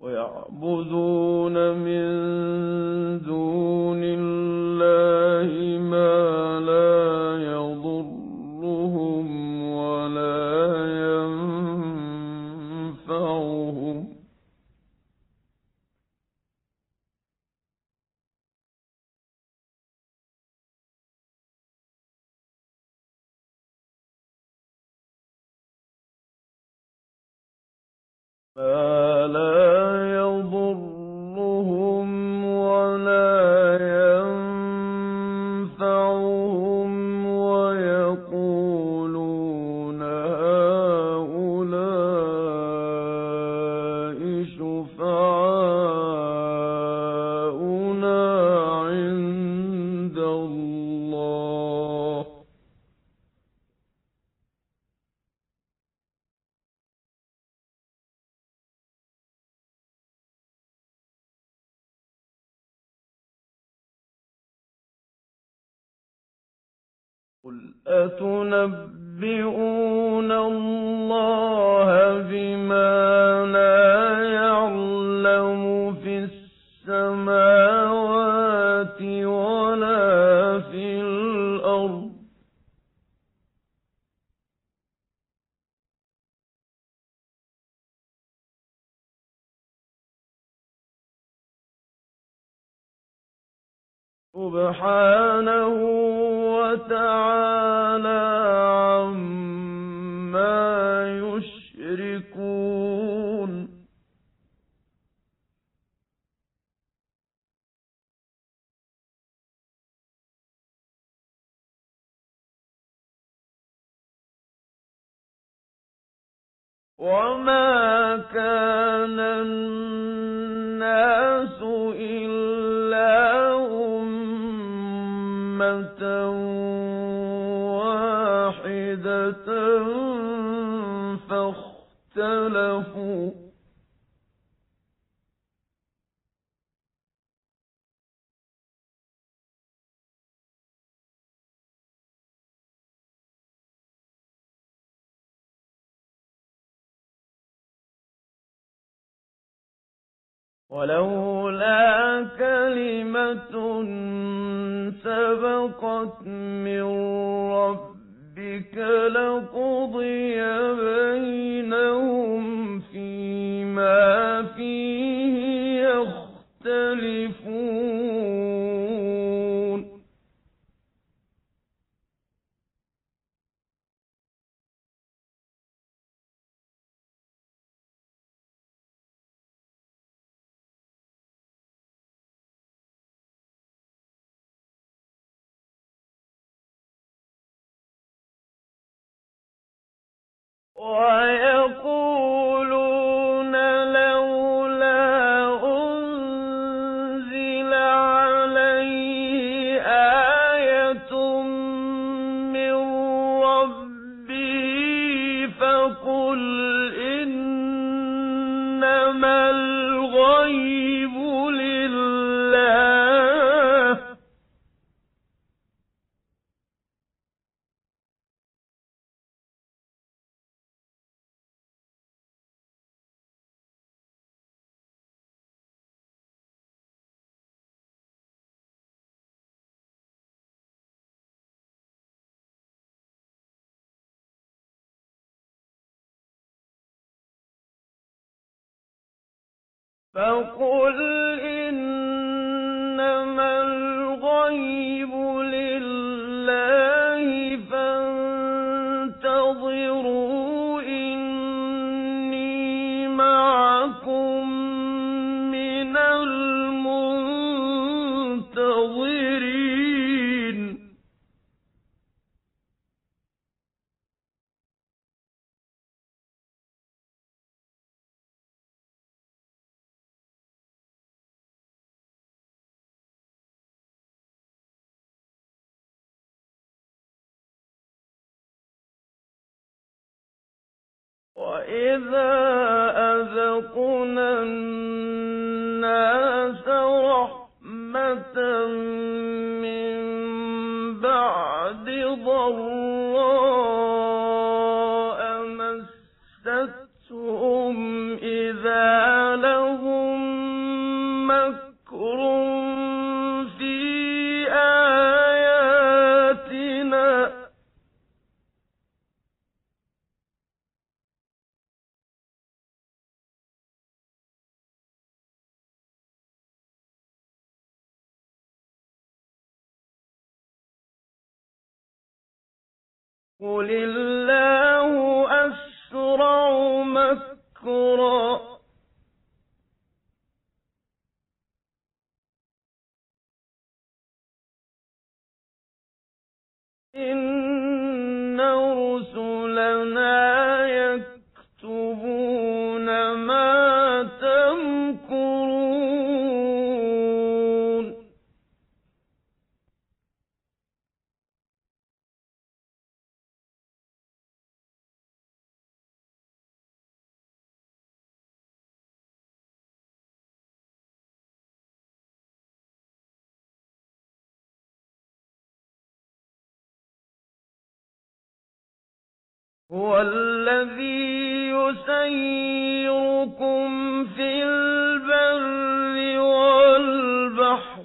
ويعبدون من دون الله أتنبئون الله بما لا يعلم في السماوات ولا في الأرض. سبحانه وتعالى وما كان الناس إلا أمة واحدة فاختلفوا ولولا كلمة سبقت من ربك لقضي بينهم فيما فيه يختلفون ويقولون فقل وإذا أذقنا الناس رحمة من بعد ضراء هو الذي يسيركم في البر والبحر.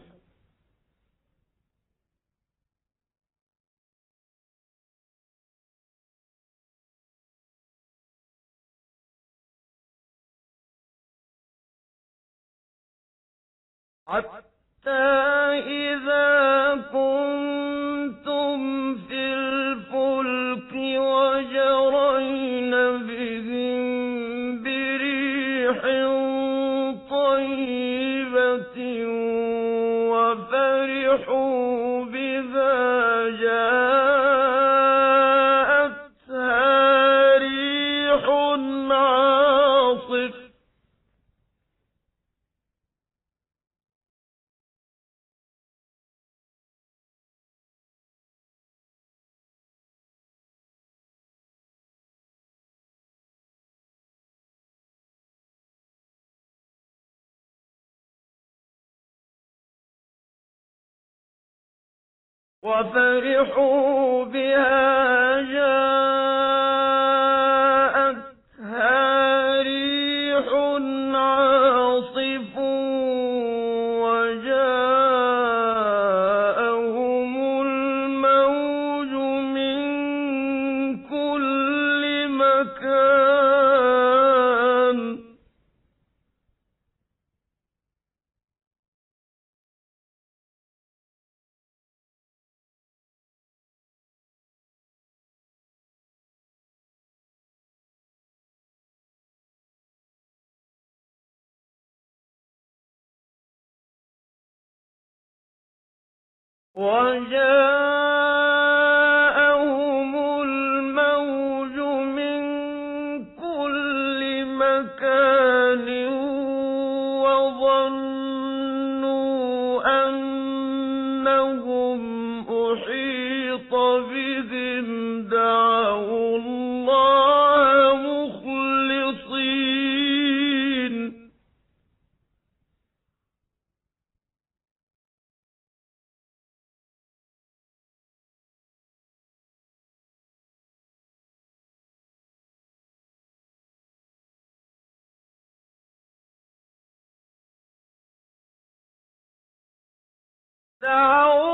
حتى إذا كنتم طيبة وفرحوا بها جاءتها وفرحوا بها جاءتها وجاءهم دعوا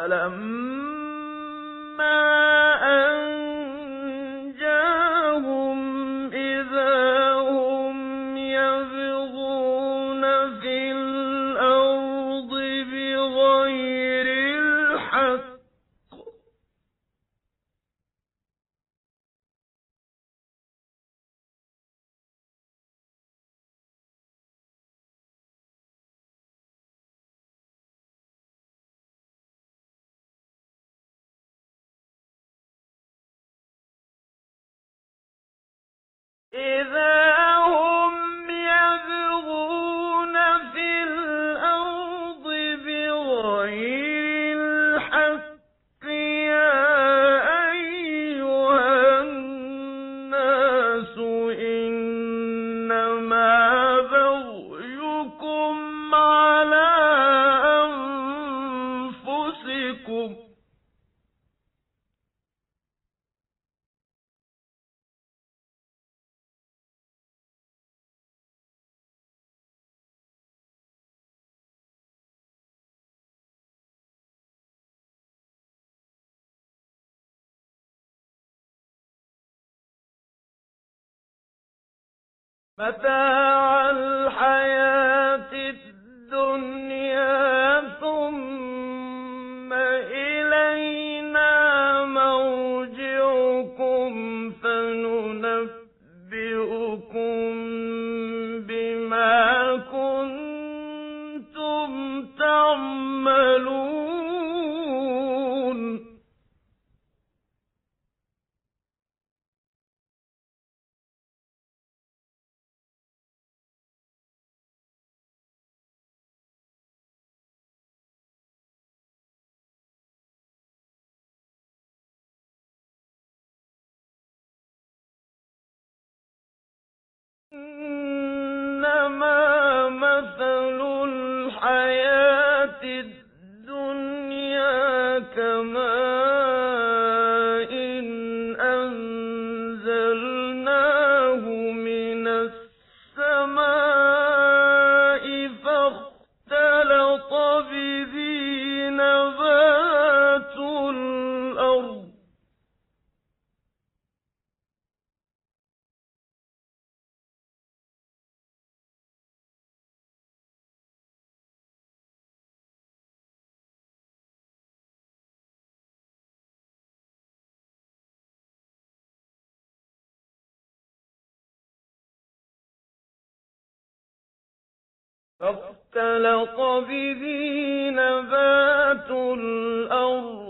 فلما أنجاهم إذا هم يبغون في متاع الحياة فاختلق به نبات الأرض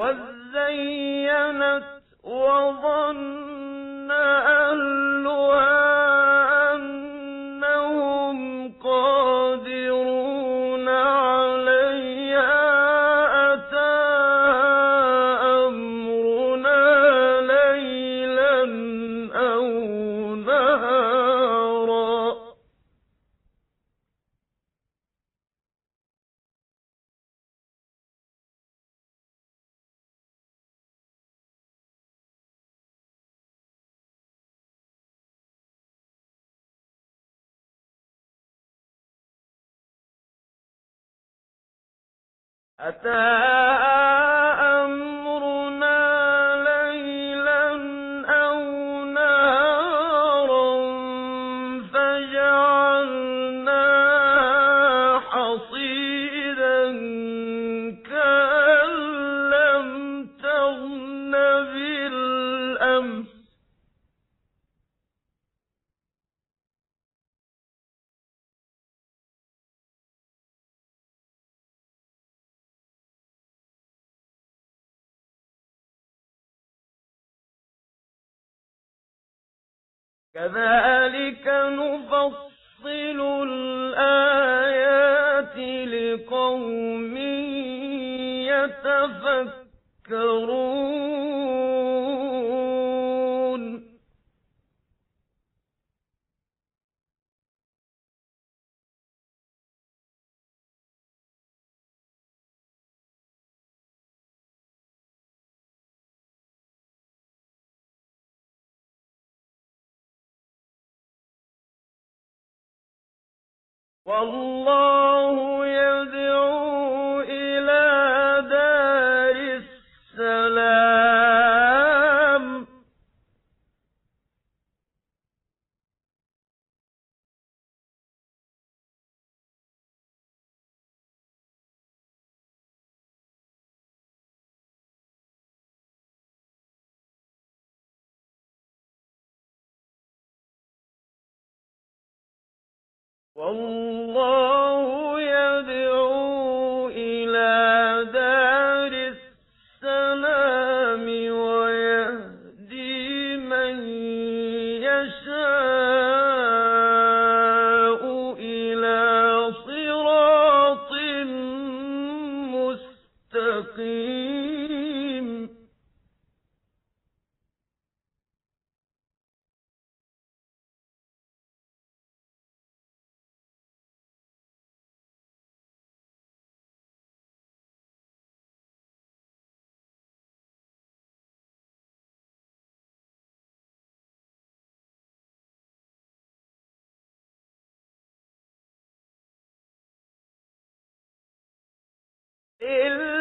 وزينت وظن أهلها أتاها كذلك نفصل الآيات لقوم يتفكرون. والله يدعو إلى دار السلام. والله الله إلا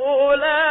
أولئك